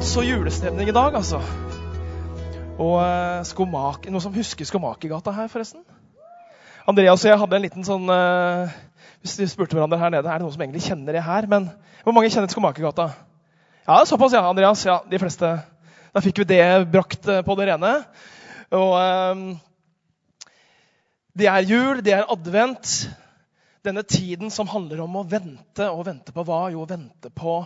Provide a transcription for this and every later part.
så julestemning i dag, altså. Og eh, skomak, Noen som husker Skomakergata her, forresten? Andreas og jeg hadde en liten sånn uh, Hvis vi spurte hverandre her nede, er det noen som egentlig kjenner det her. Men hvor mange kjenner Skomakergata? Ja, såpass, ja. Andreas. Ja, de fleste. Da fikk vi det brakt eh, på det rene. Og um, det er jul, det er advent. Denne tiden som handler om å vente. Og vente på hva? Jo, vente på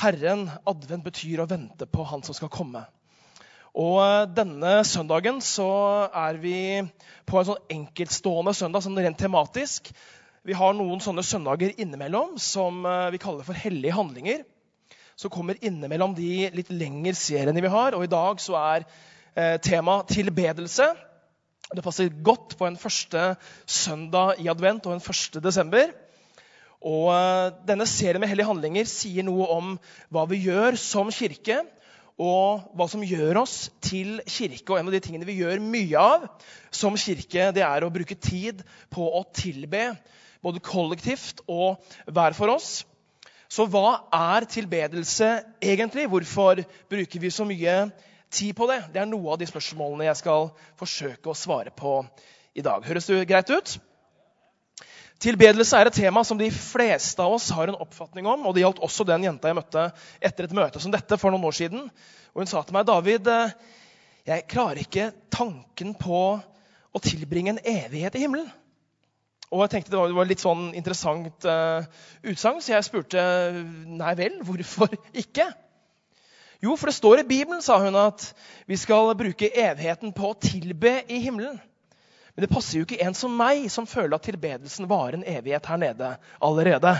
Herren. Advent betyr å vente på Han som skal komme. Og eh, denne søndagen så er vi på en sånn enkeltstående søndag, sånn rent tematisk. Vi har noen sånne søndager innimellom som eh, vi kaller for hellige handlinger. Så kommer innimellom de litt lengre seriene vi har. Og i dag så er eh, tema tilbedelse. Det passer godt på en første søndag i advent og en første desember. Og eh, denne serien med hellige handlinger sier noe om hva vi gjør som kirke og hva som gjør oss til kirke. Og en av de tingene vi gjør mye av som kirke, det er å bruke tid på å tilbe. Både kollektivt og hver for oss. Så hva er tilbedelse egentlig? Hvorfor bruker vi så mye tid på det? Det er noe av de spørsmålene jeg skal forsøke å svare på i dag. Høres det greit ut? Tilbedelse er et tema som de fleste av oss har en oppfatning om. og Det gjaldt også den jenta jeg møtte etter et møte som dette for noen år siden. Og Hun sa til meg David, eh, jeg klarer ikke tanken på å tilbringe en evighet i himmelen. Og jeg tenkte Det var, det litt sånn interessant uh, utsagn, så jeg spurte nei vel, hvorfor ikke? Jo, for det står i Bibelen, sa hun, at vi skal bruke evigheten på å tilbe i himmelen. Men det passer jo ikke en som meg, som føler at tilbedelsen varer en evighet her nede allerede.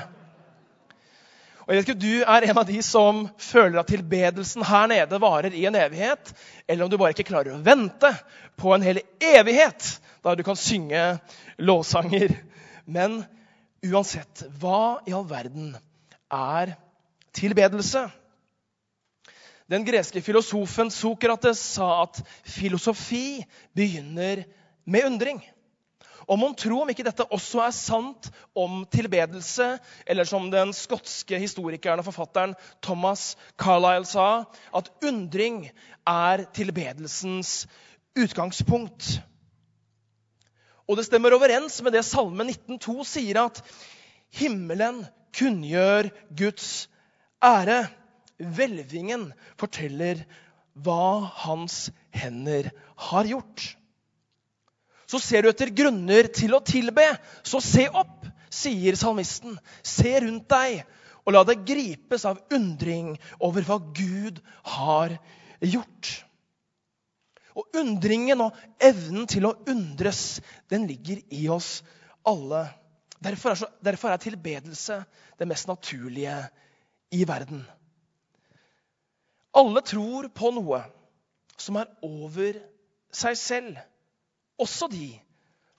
Og jeg vet ikke, om Du er en av de som føler at tilbedelsen her nede varer i en evighet, eller om du bare ikke klarer å vente på en hel evighet da du kan synge lovsanger. Men uansett, hva i all verden er tilbedelse? Den greske filosofen Sokrates sa at filosofi begynner med undring. Og mon tro om ikke dette også er sant om tilbedelse, eller som den skotske historikeren og forfatteren Thomas Carlisle sa, at undring er tilbedelsens utgangspunkt. Og det stemmer overens med det Salme 19,2 sier, at himmelen kunngjør Guds ære. Hvelvingen forteller hva hans hender har gjort. Så ser du etter grunner til å tilbe, så se opp, sier salmisten. Se rundt deg, og la deg gripes av undring over hva Gud har gjort. Og undringen og evnen til å undres, den ligger i oss alle. Derfor er, så, derfor er tilbedelse det mest naturlige i verden. Alle tror på noe som er over seg selv. Også de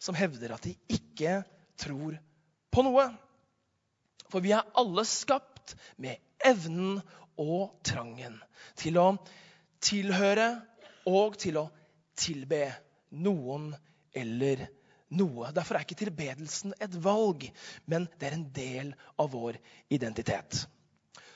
som hevder at de ikke tror på noe. For vi er alle skapt med evnen og trangen til å tilhøre og til å tilbe noen eller noe. Derfor er ikke tilbedelsen et valg, men det er en del av vår identitet.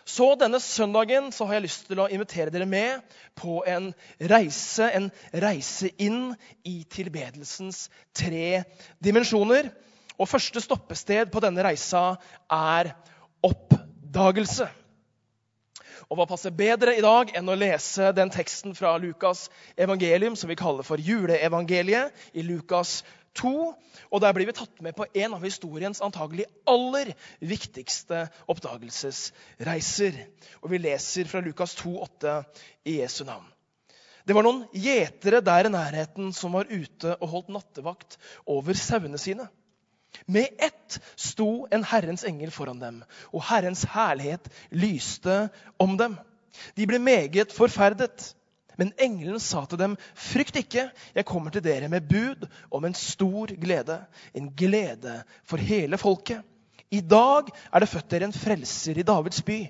Så denne søndagen så har jeg lyst til å invitere dere med på en reise, en reise inn i tilbedelsens tre dimensjoner. Og første stoppested på denne reisa er oppdagelse. Og hva passer bedre i dag enn å lese den teksten fra Lukas evangelium som vi kaller for juleevangeliet, i Lukas 2. Og der blir vi tatt med på en av historiens antagelig aller viktigste oppdagelsesreiser. Og vi leser fra Lukas 2, 8 i Jesu navn. Det var noen gjetere der i nærheten som var ute og holdt nattevakt over sauene sine. Med ett sto en Herrens engel foran dem, og Herrens herlighet lyste om dem. De ble meget forferdet. Men engelen sa til dem, 'Frykt ikke, jeg kommer til dere med bud om en stor glede.' En glede for hele folket. I dag er det født dere en frelser i Davids by.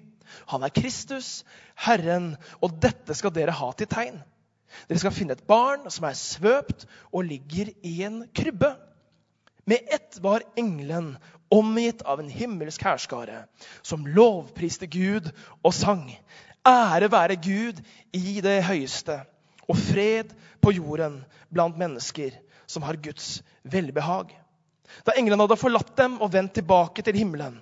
Han er Kristus, Herren, og dette skal dere ha til tegn. Dere skal finne et barn som er svøpt og ligger i en krybbe. Med ett var engelen omgitt av en himmelsk hærskare, som lovpriste Gud og sang. ære være Gud i det høyeste, og fred på jorden blant mennesker som har Guds velbehag. Da englene hadde forlatt dem og vendt tilbake til himmelen,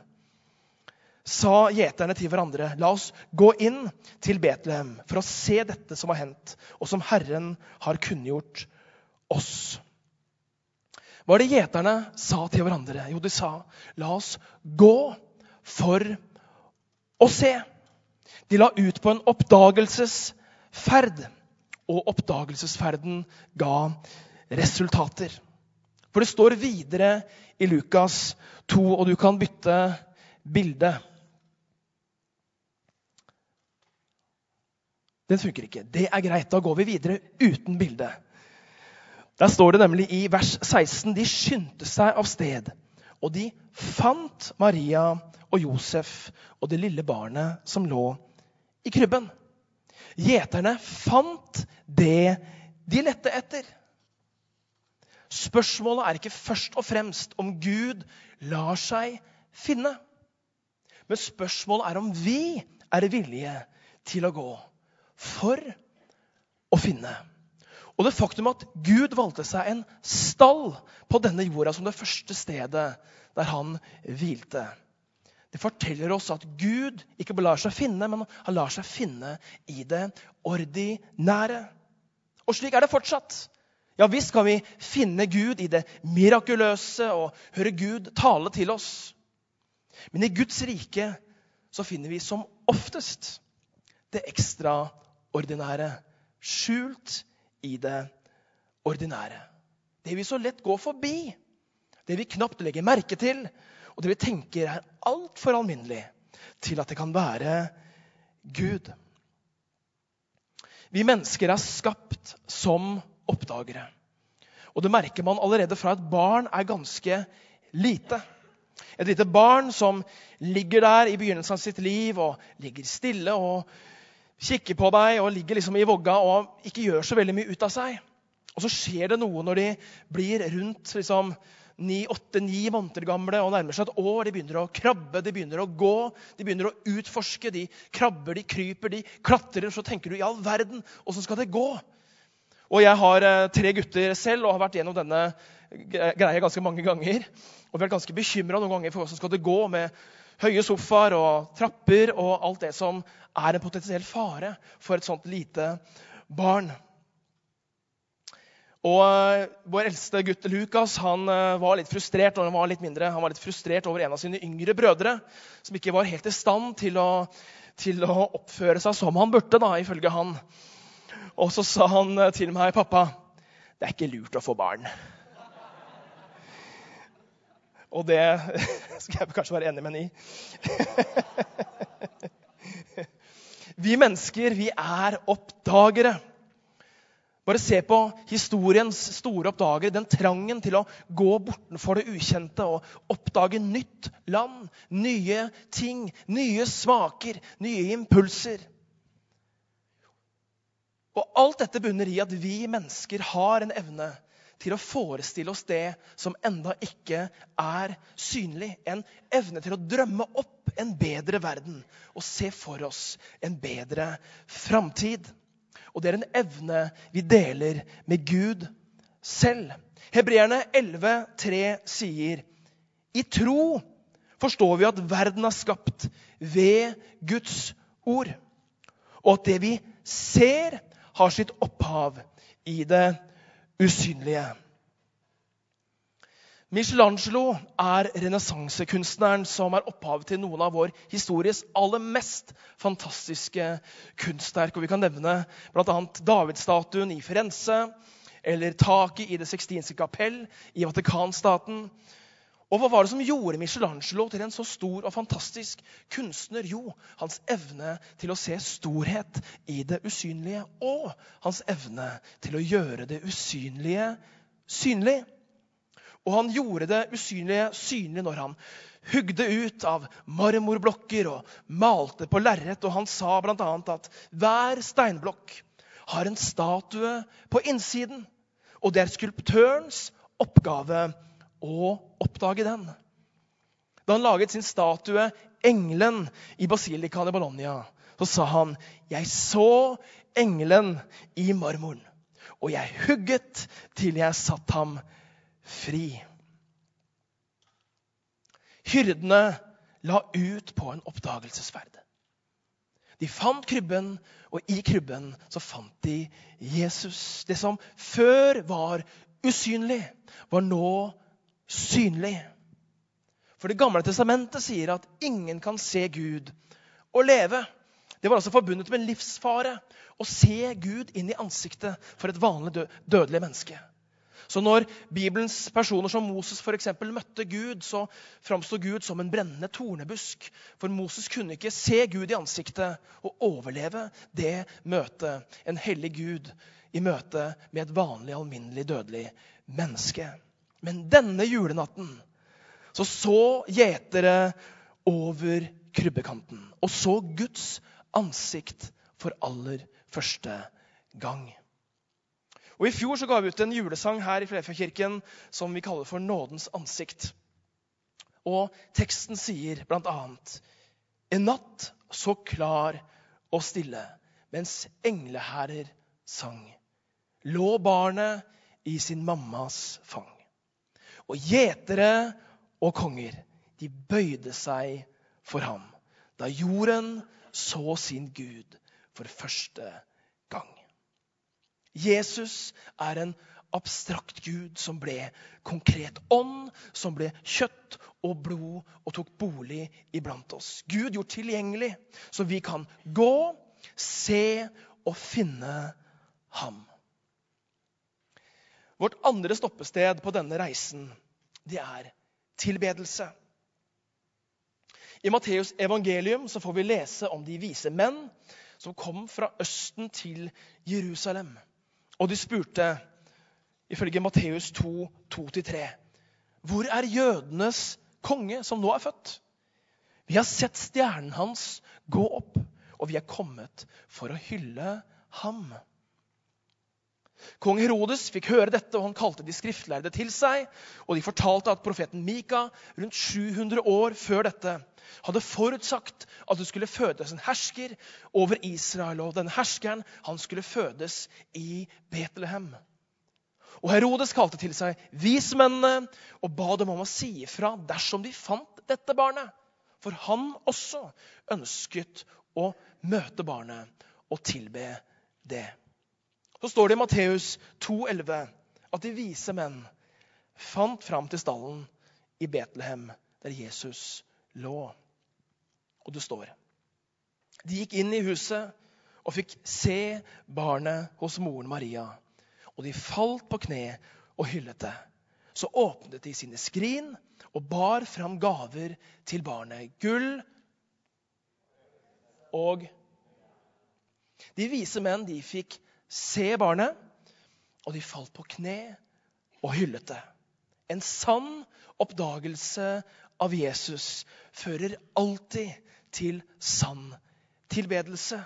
sa gjeterne til hverandre, la oss gå inn til Betlehem for å se dette som har hendt, og som Herren har kunngjort oss. Hva var det gjeterne sa til hverandre? Jo, de sa, la oss gå for å se. De la ut på en oppdagelsesferd, og oppdagelsesferden ga resultater. For det står videre i Lukas 2, og du kan bytte bilde. Den funker ikke. Det er greit. Da går vi videre uten bilde. Der står det nemlig i vers 16.: De skyndte seg av sted, og de fant Maria og Josef og det lille barnet som lå i krybben. Gjeterne fant det de lette etter. Spørsmålet er ikke først og fremst om Gud lar seg finne. Men spørsmålet er om vi er villige til å gå for å finne. Og det faktum at Gud valgte seg en stall på denne jorda som det første stedet der han hvilte, det forteller oss at Gud ikke bare lar seg finne, men han lar seg finne i det ordinære. Og slik er det fortsatt. Ja visst kan vi finne Gud i det mirakuløse og høre Gud tale til oss. Men i Guds rike så finner vi som oftest det ekstraordinære skjult i det ordinære. Det vi så lett går forbi, det vi knapt legger merke til, og det vi tenker er altfor alminnelig til at det kan være Gud. Vi mennesker er skapt som oppdagere. Og det merker man allerede fra et barn er ganske lite. Et lite barn som ligger der i begynnelsen av sitt liv og ligger stille og kikker på deg og ligger liksom i vogga og ikke gjør så veldig mye ut av seg. Og så skjer det noe når de blir rundt liksom, ni, åtte, ni måneder gamle og nærmer seg et år. De begynner å krabbe, de begynner å gå, de begynner å utforske. De krabber, de kryper, de klatrer. Så tenker du i all verden, åssen skal det gå? Og jeg har eh, tre gutter selv og har vært gjennom denne greia ganske mange ganger. Og vært ganske bekymra noen ganger for hvordan skal det gå med høye sofaer og trapper og alt det som er en potensiell fare for et sånt lite barn. Og uh, Vår eldste gutt Lukas han uh, var litt frustrert når han var litt mindre. Han var litt frustrert over en av sine yngre brødre som ikke var helt i stand til å, til å oppføre seg som han burde, da, ifølge han. Og så sa han uh, til meg, 'Pappa, det er ikke lurt å få barn'. Og det skal jeg kanskje være enig med henne i. vi mennesker, vi er oppdagere. Bare se på historiens store oppdagere. Den trangen til å gå bortenfor det ukjente og oppdage nytt land, nye ting, nye smaker, nye impulser. Og alt dette bunner i at vi mennesker har en evne til å forestille oss det som enda ikke er synlig. En evne til å drømme opp en bedre verden og se for oss en bedre framtid. Og det er en evne vi deler med Gud selv. Hebreerne 11,3 sier i tro forstår vi at verden er skapt ved Guds ord, og at det vi ser, har sitt opphav i det usynlige. Michelangelo er renessansekunstneren som er opphavet til noen av vår histories aller mest fantastiske kunstverk. Og vi kan nevne bl.a. Davidstatuen i Firenze eller taket i Det sextinske kapell i Vatikanstaten. Og hva var det som gjorde Michelangelo til en så stor og fantastisk kunstner? Jo, hans evne til å se storhet i det usynlige og hans evne til å gjøre det usynlige synlig. Og han gjorde det usynlige synlig når han hugde ut av marmorblokker og malte på lerret. Og han sa bl.a. at hver steinblokk har en statue på innsiden. Og det er skulptørens oppgave å oppdage den. Da han laget sin statue 'Engelen' i basilikaen i Bologna, så sa han, 'Jeg så engelen i marmoren, og jeg hugget til jeg satt ham fri.' Hyrdene la ut på en oppdagelsesferd. De fant krybben, og i krybben så fant de Jesus. Det som før var usynlig, var nå synlig. For Det gamle testamentet sier at ingen kan se Gud og leve. Det var altså forbundet med livsfare å se Gud inn i ansiktet for et vanlig dødelig menneske. Så når Bibelens personer som Moses for eksempel, møtte Gud, så framsto Gud som en brennende tornebusk. For Moses kunne ikke se Gud i ansiktet og overleve det møtet. En hellig Gud i møte med et vanlig, alminnelig, dødelig menneske. Men denne julenatten så så gjetere over krybbekanten og så Guds ansikt for aller første gang. Og I fjor så ga vi ut en julesang her i Flerfjordkirken som vi kaller for 'Nådens ansikt'. Og teksten sier bl.a.: En natt så klar og stille, mens engleherrer sang, lå barnet i sin mammas fang. Og gjetere og konger, de bøyde seg for ham da jorden så sin Gud for første gang. Jesus er en abstrakt Gud som ble konkret ånd, som ble kjøtt og blod og tok bolig iblant oss. Gud gjort tilgjengelig, så vi kan gå, se og finne ham. Vårt andre stoppested på denne reisen, det er tilbedelse. I Matteus evangelium så får vi lese om de vise menn som kom fra Østen til Jerusalem. Og de spurte, ifølge Matteus 2, 2-3, hvor er jødenes konge som nå er født? Vi har sett stjernen hans gå opp, og vi er kommet for å hylle ham. Kong Herodes fikk høre dette, og han kalte de skriftlærde til seg. Og de fortalte at profeten Mika rundt 700 år før dette hadde forutsagt at det skulle fødes en hersker over Israel. Og denne herskeren han skulle fødes i Betlehem. Og Herodes kalte til seg vismennene og ba dem om å si ifra dersom de fant dette barnet. For han også ønsket å møte barnet og tilbe det. Så står det i Matteus 2,11 at de vise menn fant fram til stallen i Betlehem, der Jesus lå. Og det står De gikk inn i huset og fikk se barnet hos moren Maria. Og de falt på kne og hyllet det. Så åpnet de sine skrin og bar fram gaver til barnet. Gull og De vise menn de fikk se barnet, og de falt på kne og hyllet det. En sann oppdagelse av Jesus fører alltid til sann tilbedelse.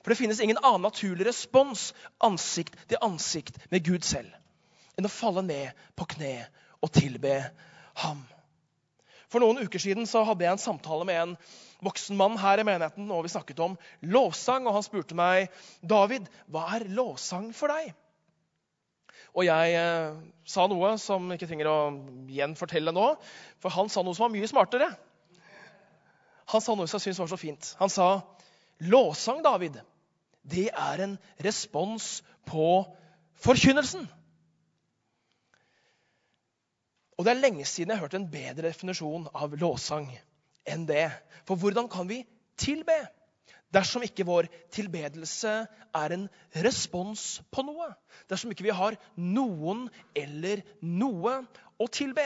For det finnes ingen annen naturlig respons ansikt til ansikt med Gud selv enn å falle ned på kne og tilbe ham. For noen uker siden så hadde jeg en samtale med en voksen mann her i menigheten, og vi snakket om lovsang. Og han spurte meg, 'David, hva er lovsang for deg?' Og jeg eh, sa noe som ikke trenger å gjenfortelle nå, for han sa noe som var mye smartere. Han sa noe som jeg syntes var så fint. Han sa, 'Lovsang, David, det er en respons på forkynnelsen.' Og Det er lenge siden jeg har hørt en bedre definisjon av lovsang enn det. For hvordan kan vi tilbe dersom ikke vår tilbedelse er en respons på noe? Dersom ikke vi har noen eller noe å tilbe?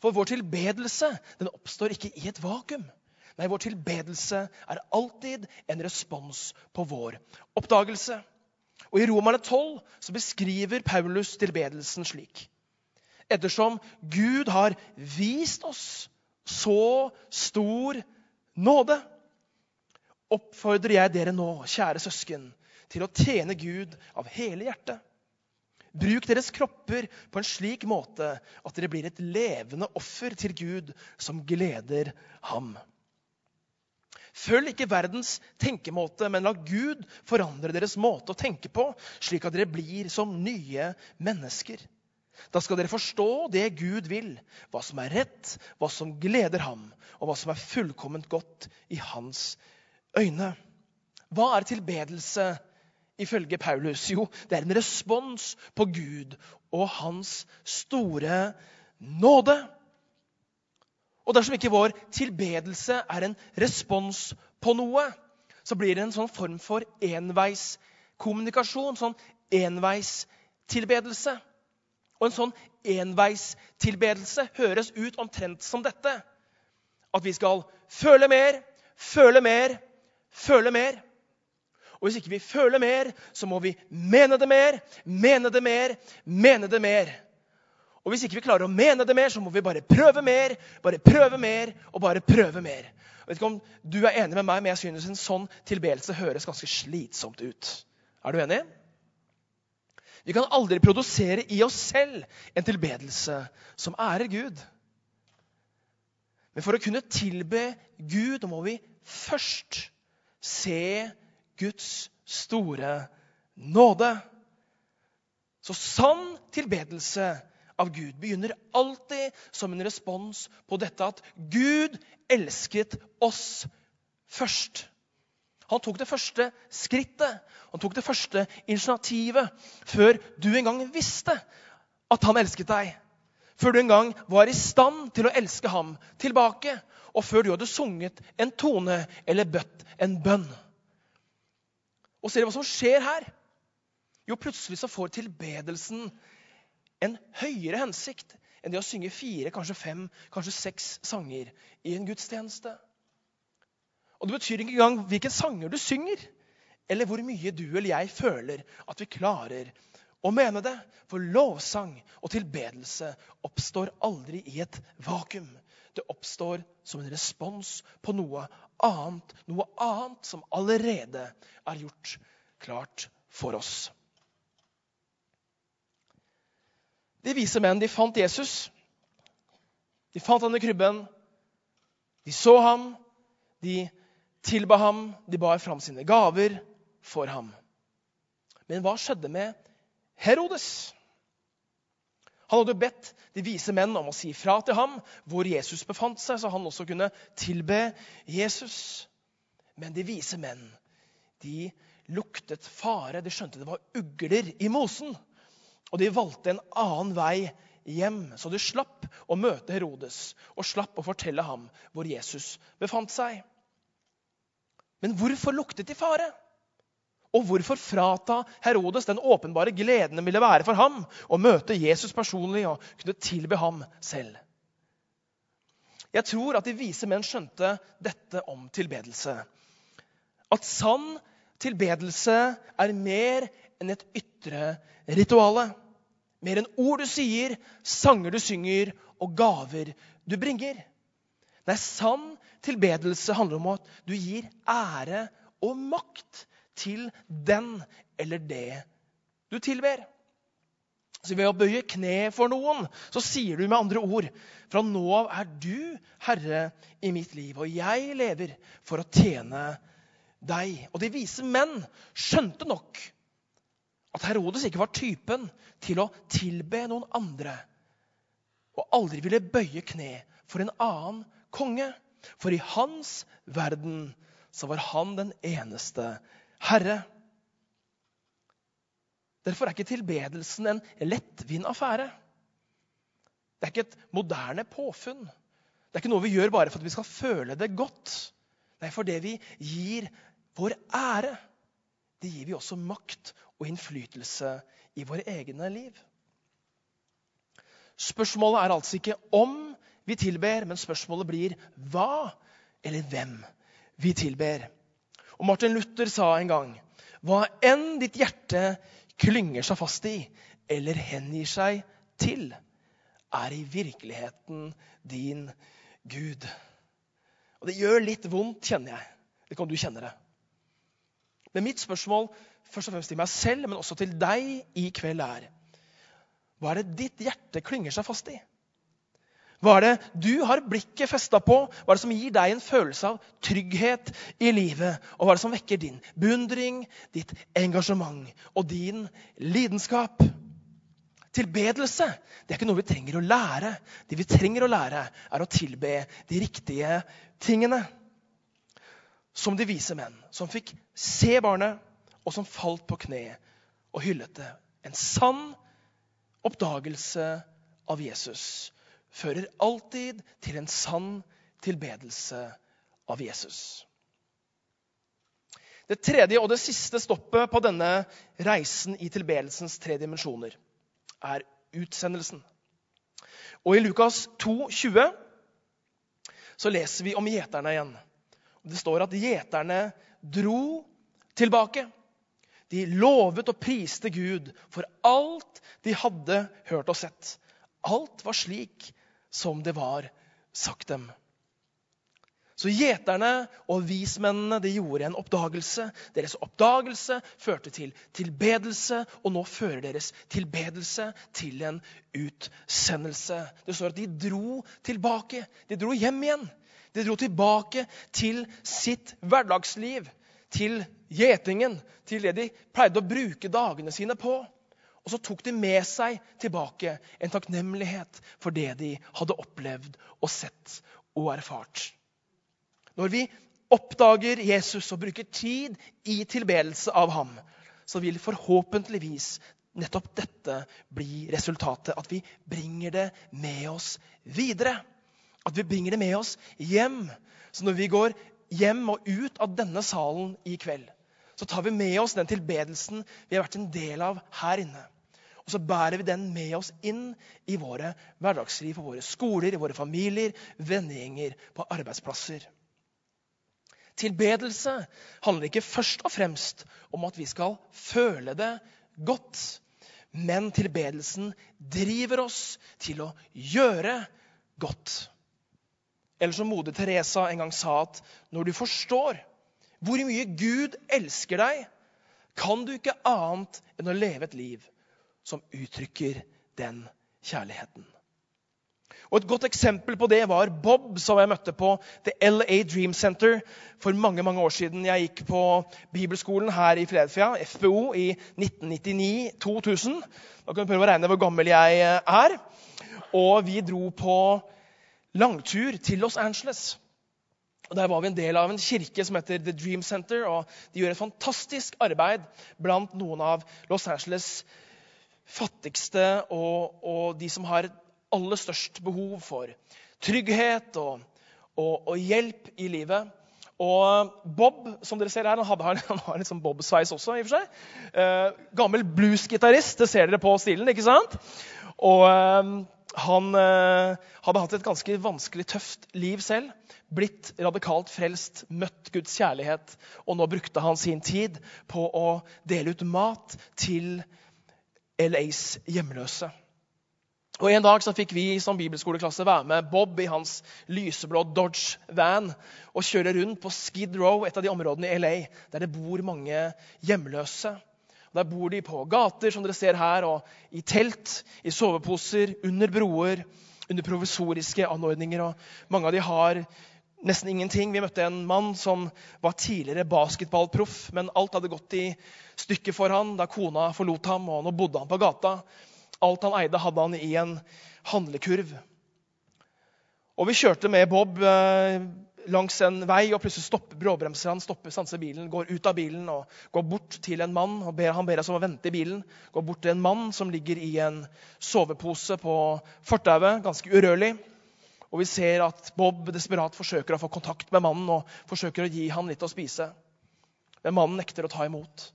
For vår tilbedelse den oppstår ikke i et vakuum. Nei, vår tilbedelse er alltid en respons på vår oppdagelse. Og I Romerne 12 så beskriver Paulus tilbedelsen slik. Ettersom Gud har vist oss så stor nåde, oppfordrer jeg dere nå, kjære søsken, til å tjene Gud av hele hjertet. Bruk deres kropper på en slik måte at dere blir et levende offer til Gud som gleder ham. Følg ikke verdens tenkemåte, men la Gud forandre deres måte å tenke på, slik at dere blir som nye mennesker. Da skal dere forstå det Gud vil, hva som er rett, hva som gleder ham, og hva som er fullkomment godt i hans øyne. Hva er tilbedelse ifølge Paulus? Jo, det er en respons på Gud og hans store nåde. Og dersom ikke vår tilbedelse er en respons på noe, så blir det en sånn form for enveiskommunikasjon. Sånn enveistilbedelse. Og en sånn enveistilbedelse høres ut omtrent som dette. At vi skal føle mer, føle mer, føle mer. Og hvis ikke vi føler mer, så må vi mene det mer, mene det mer, mene det mer. Og hvis ikke vi klarer å mene det mer, så må vi bare prøve mer, bare prøve mer og bare prøve mer. Jeg vet ikke om du er enig med meg, men jeg synes en sånn tilbedelse høres ganske slitsomt ut. Er du enig? Vi kan aldri produsere i oss selv en tilbedelse som ærer Gud. Men for å kunne tilbe Gud må vi først se Guds store nåde. Så sann tilbedelse av Gud begynner alltid som en respons på dette at Gud elsket oss først. Han tok det første skrittet, han tok det første initiativet før du engang visste at han elsket deg. Før du engang var i stand til å elske ham tilbake, og før du hadde sunget en tone eller bøtt en bønn. Og ser du hva som skjer her? Jo, plutselig så får tilbedelsen en høyere hensikt enn det å synge fire, kanskje fem, kanskje seks sanger i en gudstjeneste. Og Det betyr ikke engang hvilke sanger du synger, eller hvor mye du eller jeg føler at vi klarer å mene det. For lovsang og tilbedelse oppstår aldri i et vakuum. Det oppstår som en respons på noe annet, noe annet som allerede er gjort klart for oss. De vise menn de fant Jesus. De fant han i krybben. De så ham. De tilba ham. De bar fram sine gaver for ham. Men hva skjedde med Herodes? Han hadde bedt de vise menn om å si fra til ham hvor Jesus befant seg, så han også kunne tilbe Jesus. Men de vise menn de luktet fare. De skjønte det var ugler i mosen. Og de valgte en annen vei hjem, så de slapp å møte Herodes og slapp å fortelle ham hvor Jesus befant seg. Men hvorfor luktet de fare? Og hvorfor frata Herodes den åpenbare gleden det ville være for ham å møte Jesus personlig og kunne tilbe ham selv? Jeg tror at de vise menn skjønte dette om tilbedelse. At sann tilbedelse er mer enn et ytre rituale. Mer enn ord du sier, sanger du synger og gaver du bringer. Nei, sann tilbedelse handler om at du gir ære og makt til den eller det du tilber. Så Ved å bøye kne for noen så sier du med andre ord fra nå av er du herre i mitt liv, og jeg lever for å tjene deg. Og de vise menn skjønte nok at Herodes ikke var typen til å tilbe noen andre og aldri ville bøye kne for en annen konge. For i hans verden så var han den eneste herre. Derfor er ikke tilbedelsen en lettvint affære. Det er ikke et moderne påfunn. Det er ikke noe vi gjør bare for at vi skal føle det godt. Nei, for det vi gir vår ære, det gir vi også makt og innflytelse i våre egne liv. Spørsmålet er altså ikke om vi tilber, men spørsmålet blir hva eller hvem vi tilber. Og Martin Luther sa en gang hva enn ditt hjerte klynger seg fast i eller hengir seg til, er i virkeligheten din Gud. Og Det gjør litt vondt, kjenner jeg. Det kan du kjenne det. Men mitt spørsmål først og fremst til meg selv, men også til deg i kveld er Hva er det ditt hjerte klynger seg fast i? Hva er det du har blikket festa på? Hva er det som gir deg en følelse av trygghet i livet? Og hva er det som vekker din beundring, ditt engasjement og din lidenskap? Tilbedelse det er ikke noe vi trenger å lære. Det vi trenger å lære, er å tilbe de riktige tingene. Som de vise menn, som fikk se barnet, og som falt på kne og hyllet det. En sann oppdagelse av Jesus fører alltid til en sann tilbedelse av Jesus. Det tredje og det siste stoppet på denne reisen i tilbedelsens tre dimensjoner er utsendelsen. Og I Lukas 2, 20, så leser vi om gjeterne igjen. Det står at gjeterne dro tilbake. De lovet og priste Gud for alt de hadde hørt og sett. Alt var slik som det var sagt dem. Så gjeterne og vismennene de gjorde en oppdagelse. Deres oppdagelse førte til tilbedelse, og nå fører deres tilbedelse til en utsendelse. Det står at de dro tilbake. De dro hjem igjen. De dro tilbake til sitt hverdagsliv, til gjetingen, til det de pleide å bruke dagene sine på. Og så tok de med seg tilbake en takknemlighet for det de hadde opplevd og sett og erfart. Når vi oppdager Jesus og bruker tid i tilbedelse av ham, så vil forhåpentligvis nettopp dette bli resultatet. At vi bringer det med oss videre. At vi bringer det med oss hjem. Så når vi går hjem og ut av denne salen i kveld, så tar vi med oss den tilbedelsen vi har vært en del av her inne. Og så bærer vi den med oss inn i våre hverdagsliv, på våre skoler, i våre familier, vennegjenger, på arbeidsplasser. Tilbedelse handler ikke først og fremst om at vi skal føle det godt. Men tilbedelsen driver oss til å gjøre godt. Eller som moder Teresa en gang sa at når du forstår hvor mye Gud elsker deg, kan du ikke annet enn å leve et liv som uttrykker den kjærligheten. Og Et godt eksempel på det var Bob, som jeg møtte på The LA Dream Center for mange mange år siden. Jeg gikk på bibelskolen her i Philadelphia, FBO, i 1999-2000. Da kan du prøve å regne hvor gammel jeg er. Og vi dro på langtur til Los Angeles. Og Der var vi en del av en kirke som heter The Dream Center. og De gjør et fantastisk arbeid blant noen av Los Angeles' fattigste og, og de som har aller størst behov for trygghet og, og, og, hjelp i livet. Og Bob som dere ser her, han, hadde, han har litt sånn Bob-sveis også. i og for seg. Eh, gammel bluesgitarist, det ser dere på stilen. ikke sant? Og eh, han eh, hadde hatt et ganske vanskelig, tøft liv selv. Blitt radikalt frelst, møtt Guds kjærlighet. Og nå brukte han sin tid på å dele ut mat til LAs hjemløse. Og En dag så fikk vi som bibelskoleklasse være med Bob i hans lyseblå Dodge van og kjøre rundt på Skid Row, et av de områdene i LA der det bor mange hjemløse. Der bor de på gater, som dere ser her, og i telt, i soveposer, under broer, under provisoriske anordninger. og Mange av de har nesten ingenting. Vi møtte en mann som var tidligere basketballproff, men alt hadde gått i stykker for han da kona forlot ham, og nå bodde han på gata. Alt han eide, hadde han i en handlekurv. Og Vi kjørte med Bob eh, langs en vei, og plutselig stopper bråbremser han, stopper, stanser bilen, går ut av bilen og går bort til en mann. og ber, Han ber oss om å vente i bilen. Går bort til en mann som ligger i en sovepose på fortauet, ganske urørlig. Og vi ser at Bob desperat forsøker å få kontakt med mannen og forsøker å gi ham litt å spise. Men mannen nekter å ta imot.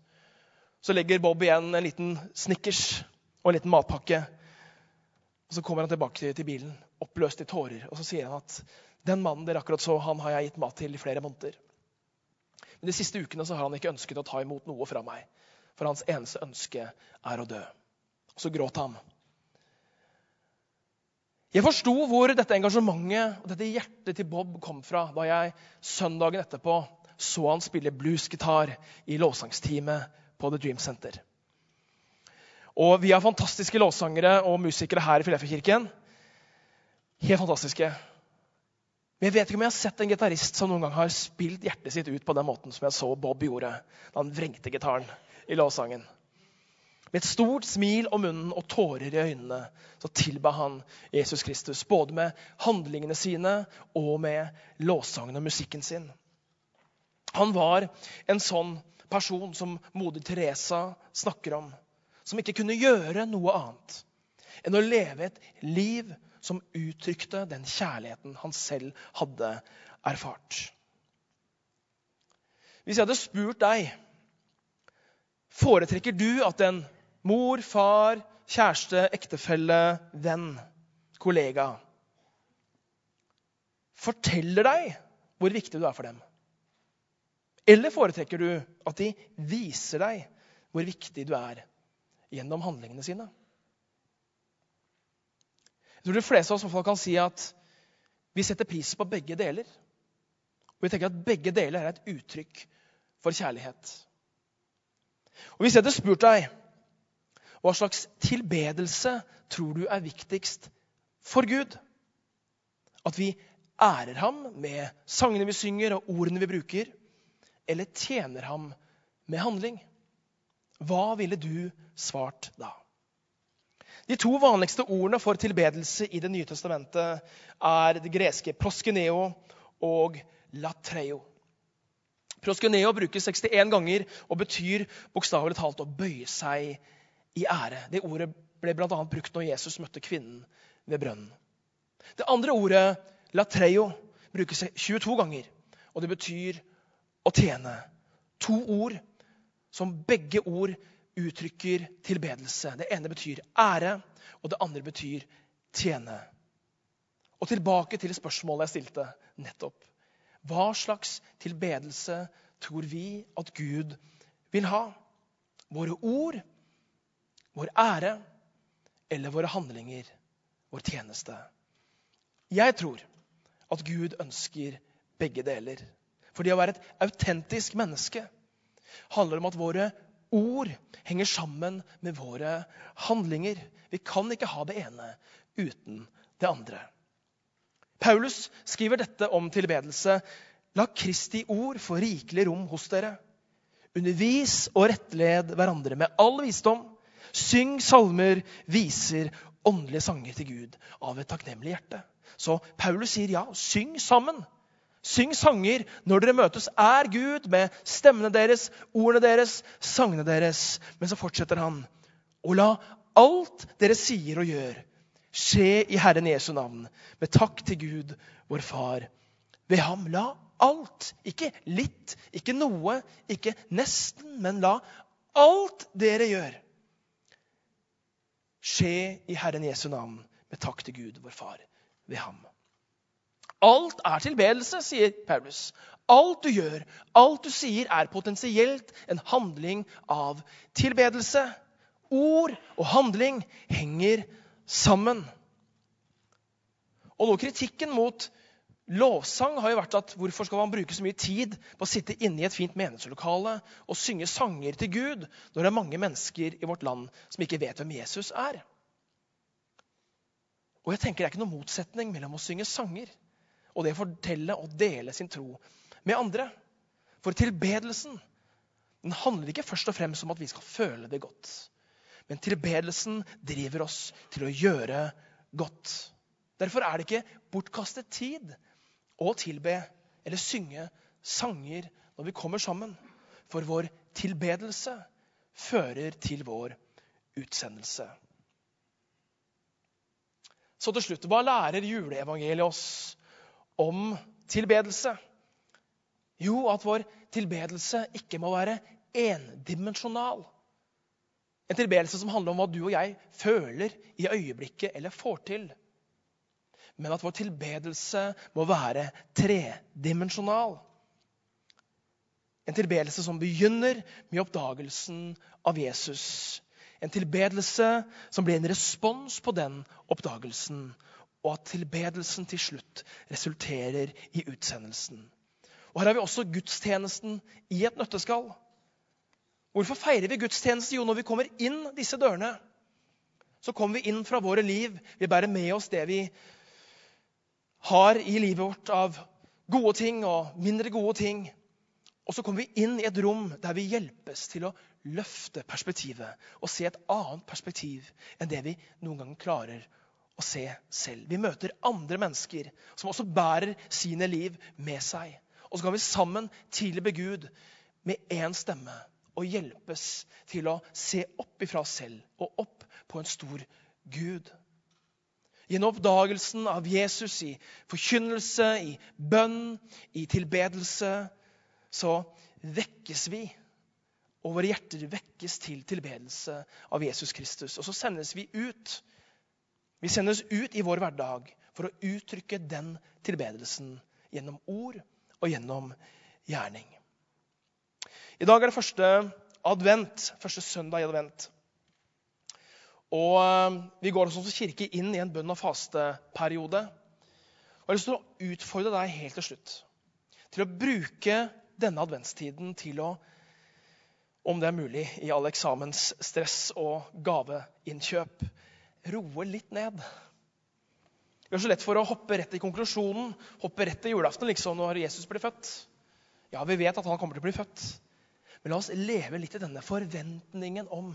Så legger Bob igjen en liten Snickers og en liten matpakke. Og Så kommer han tilbake til bilen, oppløst i tårer, og så sier han at den mannen dere akkurat så, han har jeg gitt mat til i flere måneder. Men de siste ukene så har han ikke ønsket å ta imot noe fra meg. For hans eneste ønske er å dø. Og så gråt han. Jeg forsto hvor dette engasjementet og dette hjertet til Bob kom fra da jeg søndagen etterpå så han spille bluesgitar i lovsangsteamet på The Dream Center. Og Vi har fantastiske lovsangere og musikere her i Filefjellkirken. helt fantastiske. Men jeg vet ikke om jeg har sett en gitarist som noen gang har spilt hjertet sitt ut på den måten som jeg så Bob gjorde da han vrengte gitaren i låssangen. Med et stort smil om munnen og tårer i øynene så tilba han Jesus Kristus. Både med handlingene sine og med låssangen og musikken sin. Han var en sånn person som moder Teresa snakker om. Som ikke kunne gjøre noe annet enn å leve et liv som uttrykte den kjærligheten han selv hadde erfart. Hvis jeg hadde spurt deg Foretrekker du at en mor, far, kjæreste, ektefelle, venn, kollega forteller deg hvor viktig du er for dem? Eller foretrekker du at de viser deg hvor viktig du er gjennom handlingene sine? Jeg tror de fleste av oss kan si at vi setter pris på begge deler. Og vi tenker at begge deler er et uttrykk for kjærlighet. Og Hvis jeg hadde spurt deg hva slags tilbedelse tror du er viktigst for Gud? At vi ærer ham med sangene vi synger og ordene vi bruker? eller tjener ham med handling? Hva ville du svart da? De to vanligste ordene for tilbedelse i Det nye testamentet er det greske proskeneo og latreo. Proskeneo brukes 61 ganger og betyr bokstavelig talt å bøye seg i ære. Det ordet ble bl.a. brukt når Jesus møtte kvinnen ved brønnen. Det andre ordet, latreo, brukes 22 ganger, og det betyr å tjene. To ord som begge ord uttrykker tilbedelse. Det ene betyr ære, og det andre betyr tjene. Og tilbake til spørsmålet jeg stilte nettopp. Hva slags tilbedelse tror vi at Gud vil ha? Våre ord, vår ære eller våre handlinger, vår tjeneste? Jeg tror at Gud ønsker begge deler. For det å være et autentisk menneske handler om at våre ord henger sammen med våre handlinger. Vi kan ikke ha det ene uten det andre. Paulus skriver dette om tilbedelse. La Kristi ord få rikelig rom hos dere. Undervis og rettled hverandre med all visdom. Syng salmer, viser, åndelige sanger til Gud av et takknemlig hjerte. Så Paulus sier ja, syng sammen. Syng sanger når dere møtes. Er Gud med stemmene deres, ordene deres, sangene deres. Men så fortsetter han. Og la alt dere sier og gjør, skje i Herren Jesu navn, med takk til Gud, vår Far. Ved ham la alt, ikke litt, ikke noe, ikke nesten, men la alt dere gjør, skje i Herren Jesu navn, med takk til Gud, vår Far. Ved ham. Alt er tilbedelse, sier Paulus. Alt du gjør, alt du sier, er potensielt en handling av tilbedelse. Ord og handling henger sammen. Og nå Kritikken mot lovsang har jo vært at hvorfor skal man bruke så mye tid på å sitte inne i et fint menighetslokale og synge sanger til Gud når det er mange mennesker i vårt land som ikke vet hvem Jesus er? Og jeg tenker Det er ikke noen motsetning mellom å synge sanger og det å fortelle og dele sin tro med andre. For tilbedelsen den handler ikke først og fremst om at vi skal føle det godt. Men tilbedelsen driver oss til å gjøre godt. Derfor er det ikke bortkastet tid å tilbe eller synge sanger når vi kommer sammen. For vår tilbedelse fører til vår utsendelse. Så til slutt, hva lærer juleevangeliet oss om tilbedelse? Jo, at vår tilbedelse ikke må være endimensjonal. En tilbedelse som handler om hva du og jeg føler i øyeblikket eller får til. Men at vår tilbedelse må være tredimensjonal. En tilbedelse som begynner med oppdagelsen av Jesus. En tilbedelse som blir en respons på den oppdagelsen og at tilbedelsen til slutt resulterer i utsendelsen. Og Her har vi også gudstjenesten i et nøtteskall. Hvorfor feirer vi gudstjeneste? Jo, når vi kommer inn disse dørene, så kommer vi inn fra våre liv. Vi bærer med oss det vi har i livet vårt av gode ting og mindre gode ting. Og så kommer vi inn i et rom der vi hjelpes til å løfte perspektivet og se et annet perspektiv enn det vi noen gang klarer å se selv. Vi møter andre mennesker som også bærer sine liv med seg. Og så kan vi sammen tilbe Gud med én stemme og hjelpes til å se opp ifra oss selv og opp på en stor Gud. Gjennom oppdagelsen av Jesus i forkynnelse, i bønn, i tilbedelse, så vekkes vi. Og våre hjerter vekkes til tilbedelse av Jesus Kristus. Og så sendes vi ut. Vi sendes ut i vår hverdag for å uttrykke den tilbedelsen gjennom ord og gjennom gjerning. I dag er det første advent, første søndag i advent. Og eh, vi går som kirke inn i en bønn- og fasteperiode. Og jeg har lyst til å utfordre deg helt til slutt til å bruke denne adventstiden til å, om det er mulig, i all eksamensstress og gaveinnkjøp, roe litt ned. Vi har så lett for å hoppe rett i konklusjonen, hoppe rett til julaften liksom når Jesus blir født. Ja, vi vet at han kommer til å bli født. Men la oss leve litt i denne forventningen om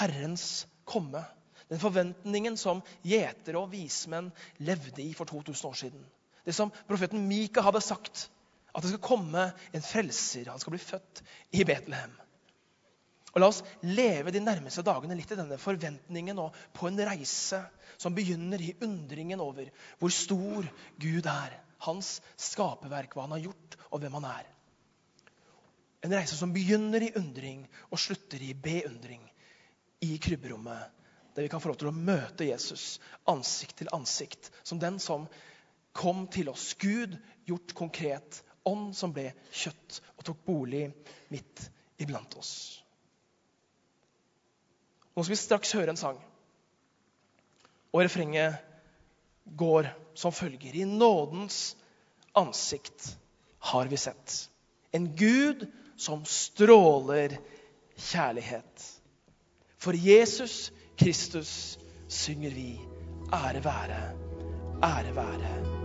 Herrens komme. Den forventningen som gjetere og vismenn levde i for 2000 år siden. Det som profeten Mika hadde sagt, at det skal komme en frelser. Han skal bli født i Betlehem. Og La oss leve de nærmeste dagene litt i denne forventningen og på en reise som begynner i undringen over hvor stor Gud er. Hans skaperverk, hva han har gjort, og hvem han er. En reise som begynner i undring og slutter i beundring i krybberommet, der vi kan få lov til å møte Jesus ansikt til ansikt, som den som kom til oss. Gud gjort konkret. Ånd som ble kjøtt og tok bolig midt iblant oss. Nå skal vi straks høre en sang. Og refrenget går som følger. I nådens ansikt har vi sett en Gud som stråler kjærlighet. For Jesus Kristus synger vi ære være, ære være